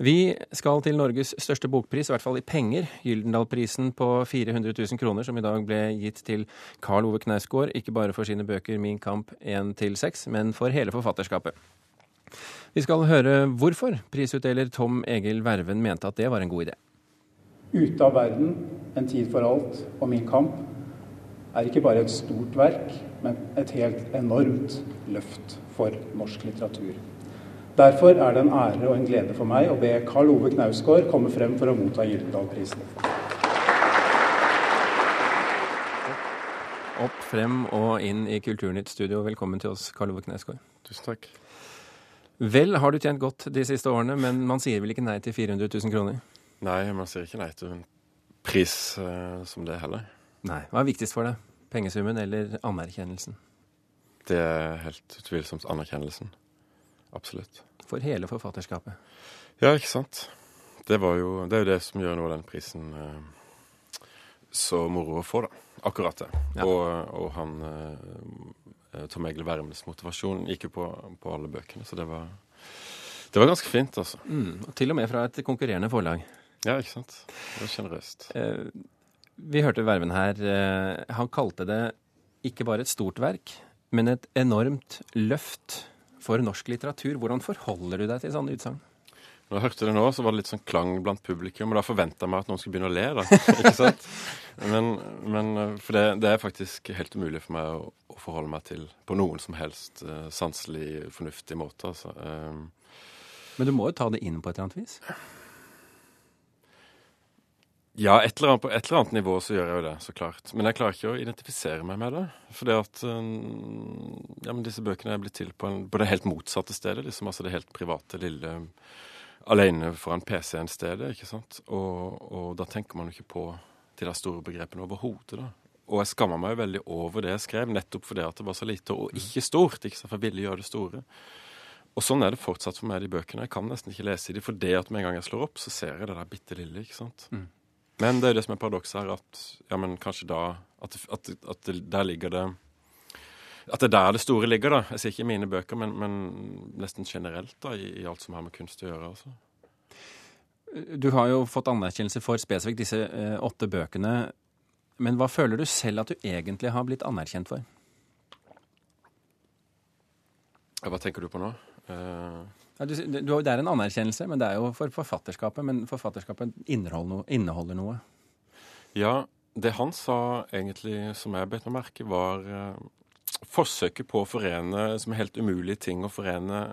Vi skal til Norges største bokpris, i hvert fall i penger. Gyldendalprisen på 400 000 kroner, som i dag ble gitt til Karl Ove Knausgård, ikke bare for sine bøker Min kamp 1-6, men for hele forfatterskapet. Vi skal høre hvorfor prisutdeler Tom Egil Verven mente at det var en god idé. Ute av verden, En tid for alt og Min kamp er ikke bare et stort verk, men et helt enormt løft for norsk litteratur. Derfor er det en ære og en glede for meg å be Karl Ove Knausgård komme frem for å motta Gyldendalprisen. Opp, frem og inn i Kulturnytt studio. Velkommen til oss, Karl Ove Knausgård. Tusen takk. Vel har du tjent godt de siste årene, men man sier vel ikke nei til 400 000 kroner? Nei, man sier ikke nei til en pris uh, som det heller. Nei. Hva er viktigst for deg? Pengesummen eller anerkjennelsen? Det er helt utvilsomt anerkjennelsen. Absolutt for hele forfatterskapet. Ja, ikke sant. Det, jo, det er jo det som gjør noe av den prisen eh, så moro å få, da. Akkurat det. Ja. Og, og, han eh, Tom Egil Wermes motivasjon gikk jo på, på, alle bøkene, så det var, det var ganske fint, altså. Mm, og til og med fra et konkurrerende forlag. Ja, ikke sant. Det var sjenerøst. Eh, vi hørte Verven her. Eh, han kalte det ikke bare et stort verk, men et enormt løft for norsk litteratur. Hvordan forholder du deg til sånne utsagn? Når jeg hørte det nå, så var det litt sånn klang blant publikum, og da forventa jeg meg at noen skulle begynne å le. da, ikke sant? Men, men For det, det, er faktisk helt umulig for meg å, å, forholde meg til på noen som helst uh, sanselig, fornuftig måte. altså. Um, men du må jo ta det inn på et eller annet vis? Ja, et eller annet, på et eller annet nivå så gjør jeg jo det, så klart. Men jeg klarer ikke å identifisere meg med det. For det at ja, men disse bøkene er blitt til på, en, på det helt motsatte stedet. liksom, Altså det helt private, lille alene foran PC-en-stedet. ikke sant? Og, og, da tenker man jo ikke på de der store begrepene overhodet. da. Og jeg skamma meg jo veldig over det jeg skrev, nettopp fordi at det var så lite og ikke stort. ikke sant? For jeg ville gjøre det store. Og sånn er det fortsatt for meg, de bøkene. Jeg kan nesten ikke lese i de, for det at med en gang jeg slår opp, så ser jeg det der bitte lille. ikke sant? Mm. Men det er det som er paradokset her, at ja, men kanskje da At, at, at der ligger det At det er der det store ligger, da. Jeg sier ikke i mine bøker, men, men nesten generelt da, i, i, alt som har med kunst å gjøre. altså. Du har jo fått anerkjennelse for spesifikt disse eh, åtte bøkene. Men hva føler du selv at du egentlig har blitt anerkjent for? Hva tenker du på nå? Uh... Ja, du, du, det er en anerkjennelse, men det er jo for forfatterskapet. Men forfatterskapet inneholder noe. Inneholder noe. Ja, det han sa egentlig, som jeg bet meg merke, var uh, forsøket på å forene som er helt umulige ting å forene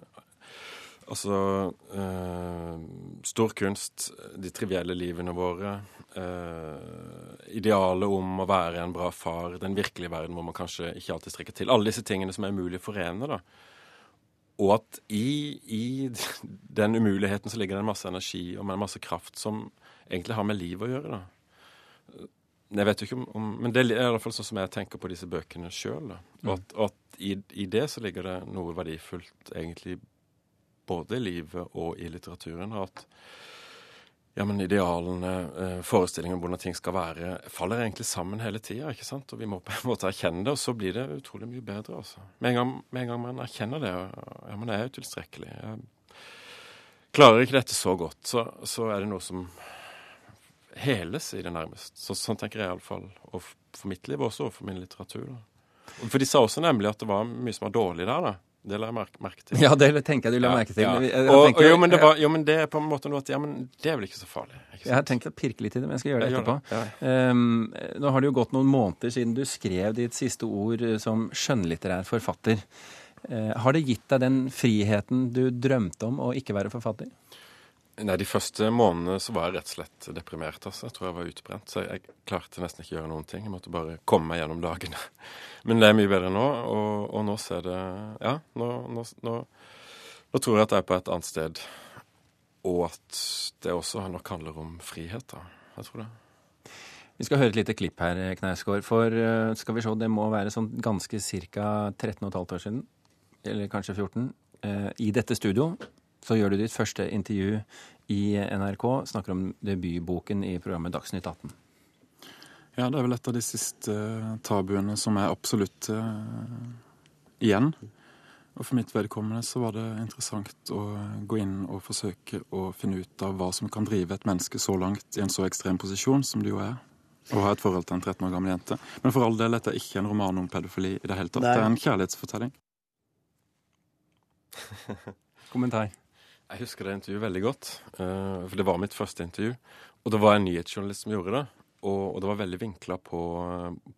Altså uh, stor kunst, de trivielle livene våre, uh, idealet om å være en bra far, den virkelige verden hvor man kanskje ikke alltid strekker til. Alle disse tingene som er umulig å forene. da. Og at i, i, den umuligheten så ligger det en masse energi og en masse kraft som egentlig har med liv å gjøre. da. Jeg vet jo ikke om, Men det er i hvert fall sånn som jeg tenker på disse bøkene sjøl. Og at, og at i, i, det så ligger det noe verdifullt egentlig både i livet og i litteraturen. og at ja, men idealene, forestillingen om hvordan ting skal være, faller egentlig sammen hele tida. Og vi må på en måte erkjenne det, og så blir det utrolig mye bedre. altså. Med en gang, med en gang man erkjenner det, ja, men det er tilstrekkelig. Jeg klarer ikke dette så godt, så, så er det noe som heles i det nærmest. Så, sånn tenker jeg iallfall. Og for mitt liv også, og for min litteratur. da. For de sa også nemlig at det var mye som var dårlig der. da. Det la jeg merke, merke til. Ja, det tenker jeg du la merke til. Ja. Og, tenker, jo, men det var, jo, men det er på en måte noe at ja, men det er vel ikke så farlig. Ikke jeg har tenkt å pirke litt i det, men jeg skal gjøre det etterpå. Ja. Um, nå har det jo gått noen måneder siden du skrev ditt siste ord eh, som skjønnlitterær forfatter. Uh, har det gitt deg den friheten du drømte om å ikke være forfatter? Nei, De første månedene så var jeg rett og slett deprimert. altså. Jeg tror jeg var utbrent. Så jeg klarte nesten ikke å gjøre noen ting. Jeg måtte bare komme meg gjennom dagene. Men det er mye bedre nå, og, og nå ser det Ja, nå, nå, nå, nå, tror jeg at jeg er på et annet sted. Og at det også nok handler om frihet, da. Jeg tror det. Vi skal høre et lite klipp her, Knausgård. For eh, skal vi se, det må være sånn ganske ca. 13 15 år siden, eller kanskje 14, eh, i dette studio så gjør du ditt første intervju i NRK, snakker om debutboken i programmet Dagsnytt 18. Ja, det er vel et av de siste tabuene som er absolutt uh, igjen. Og For mitt vedkommende så var det interessant å gå inn og forsøke å finne ut av hva som kan drive et menneske så langt i en så ekstrem posisjon som det jo er. Å ha et forhold til en 13 år gammel jente. Men for all del, dette er ikke en roman om pedofili i det hele tatt. Nei. Det er en kjærlighetsfortelling. Kommentar. Jeg husker det intervjuet veldig godt, eh, for det var mitt første intervju. Og det var en nyhetsjournalist som gjorde det. Og, og det var veldig vinkla på,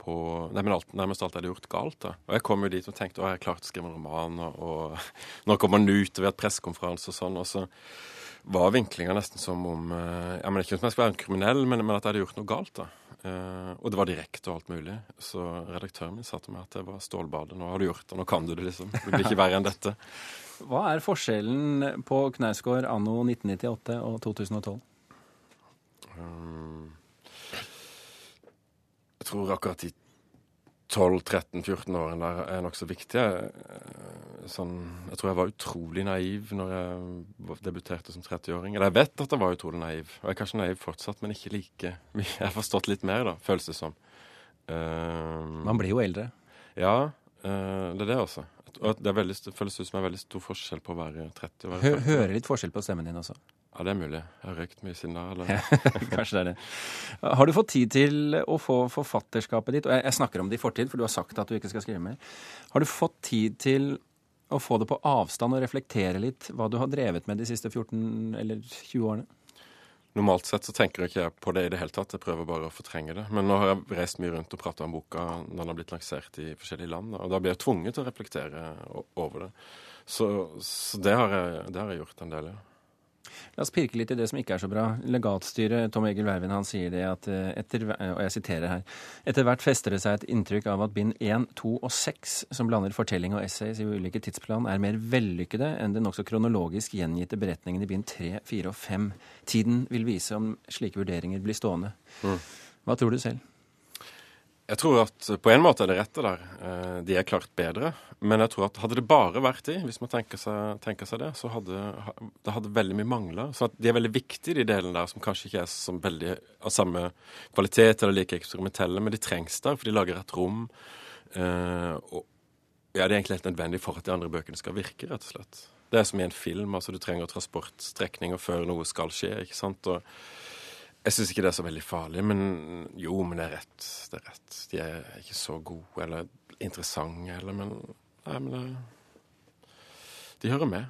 på nei, alt, nærmest alt jeg hadde gjort galt. da. Og jeg kom jo dit og tenkte å, jeg har klart å skrive en roman, og, og nå kommer den ut, og vi har hatt pressekonferanse og sånn. Og så var vinklinga nesten som om eh, ja, men Ikke som jeg skulle være en kriminell, men, men at jeg hadde gjort noe galt. da. Eh, og det var direkte og alt mulig. Så redaktøren min sa til meg at det var stålbadet. Nå har du gjort det, nå kan du det, liksom. Det blir ikke verre enn dette. Hva er forskjellen på Knausgård anno 1998 og 2012? Um, jeg tror akkurat de 12-13-14 årene der er nokså viktige. Eh, Sånn, jeg tror jeg var utrolig naiv når jeg debuterte som 30-åring. Eller jeg vet at jeg var utrolig naiv. Og jeg er kanskje naiv fortsatt, men ikke like mye. Jeg har forstått litt mer, da, føles det som. Uh, Man blir jo eldre. ja, uh, det er det også. Og det, veldig, det føles ut som en veldig stor forskjell på å være 30 og være 40. hører litt forskjell på stemmen din også. Ja, det er mulig. Jeg har røykt mye siden da. Eller? Kanskje det er det. Har du fått tid til å få forfatterskapet ditt Og jeg, jeg snakker om det i fortid, for du har sagt at du ikke skal skrive mer. Har du fått tid til å få det på avstand og reflektere litt hva du har drevet med de siste 14 eller 20 årene? Normalt sett så tenker jeg ikke på det i det hele tatt. Jeg prøver bare å fortrenge det. Men nå har jeg reist mye rundt og prata om boka når den har blitt lansert i forskjellige land. Og da blir jeg tvunget til å reflektere over det. Så, så det, har jeg, det har jeg gjort en del, ja. La oss pirke litt i det som ikke er så bra. Legatstyret Tom Egil Vervin han sier det at eh, etter, og jeg siterer her, etter hvert fester det seg et inntrykk av at bind 1, 2 og 6, som blander fortelling og essays i ulike tidsplan, er mer vellykkede enn den nokså kronologisk gjengitte beretningen i bind 3, 4 og 5. Tiden vil vise om slike vurderinger blir stående. Hva tror du selv? Jeg tror at på en måte er det rette der. Eh, De er klart bedre. Men jeg tror at hadde det bare vært de, hvis man tenker seg, tenker seg det, så hadde det hadde veldig mye mangler. Så de er veldig viktige, de delene der, som kanskje ikke er som veldig av samme kvalitet eller like eksperimentelle, men de trengs der, for de lager et rom. Eh, og ja, det er egentlig helt nødvendig for at de andre bøkene skal virke, rett og slett. Det er som i en film. altså Du trenger transportstrekninger før noe skal skje. ikke sant? Og jeg syns ikke det er så veldig farlig, men jo, men det er rett. Det er rett. De er ikke så gode eller interessante eller, men Nei, men det, De hører med.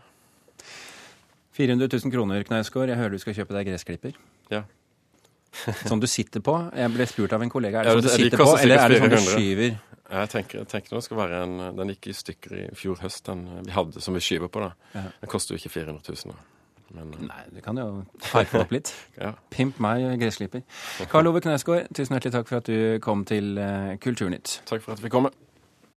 400 000 kroner, Knausgård. Jeg hører du skal kjøpe deg gressklipper. Ja. Som du sitter på. Jeg ble spurt av en kollega. Er Ja, det sånn du sitter på, eller er det som sånn du skyver? Jeg tenker, jeg tenker det skal være en Den gikk i stykker i fjor høst, den vi hadde som vi skyver på. da. Den koster jo ikke 400 000. da. Men eh, Nei, du kan jo farfe opp litt. ja. Pimp meg gressklipper. Karl Ove Knausgård, tusen hjertelig takk for at du kom til eh, Kulturnytt. Takk for at vi kom.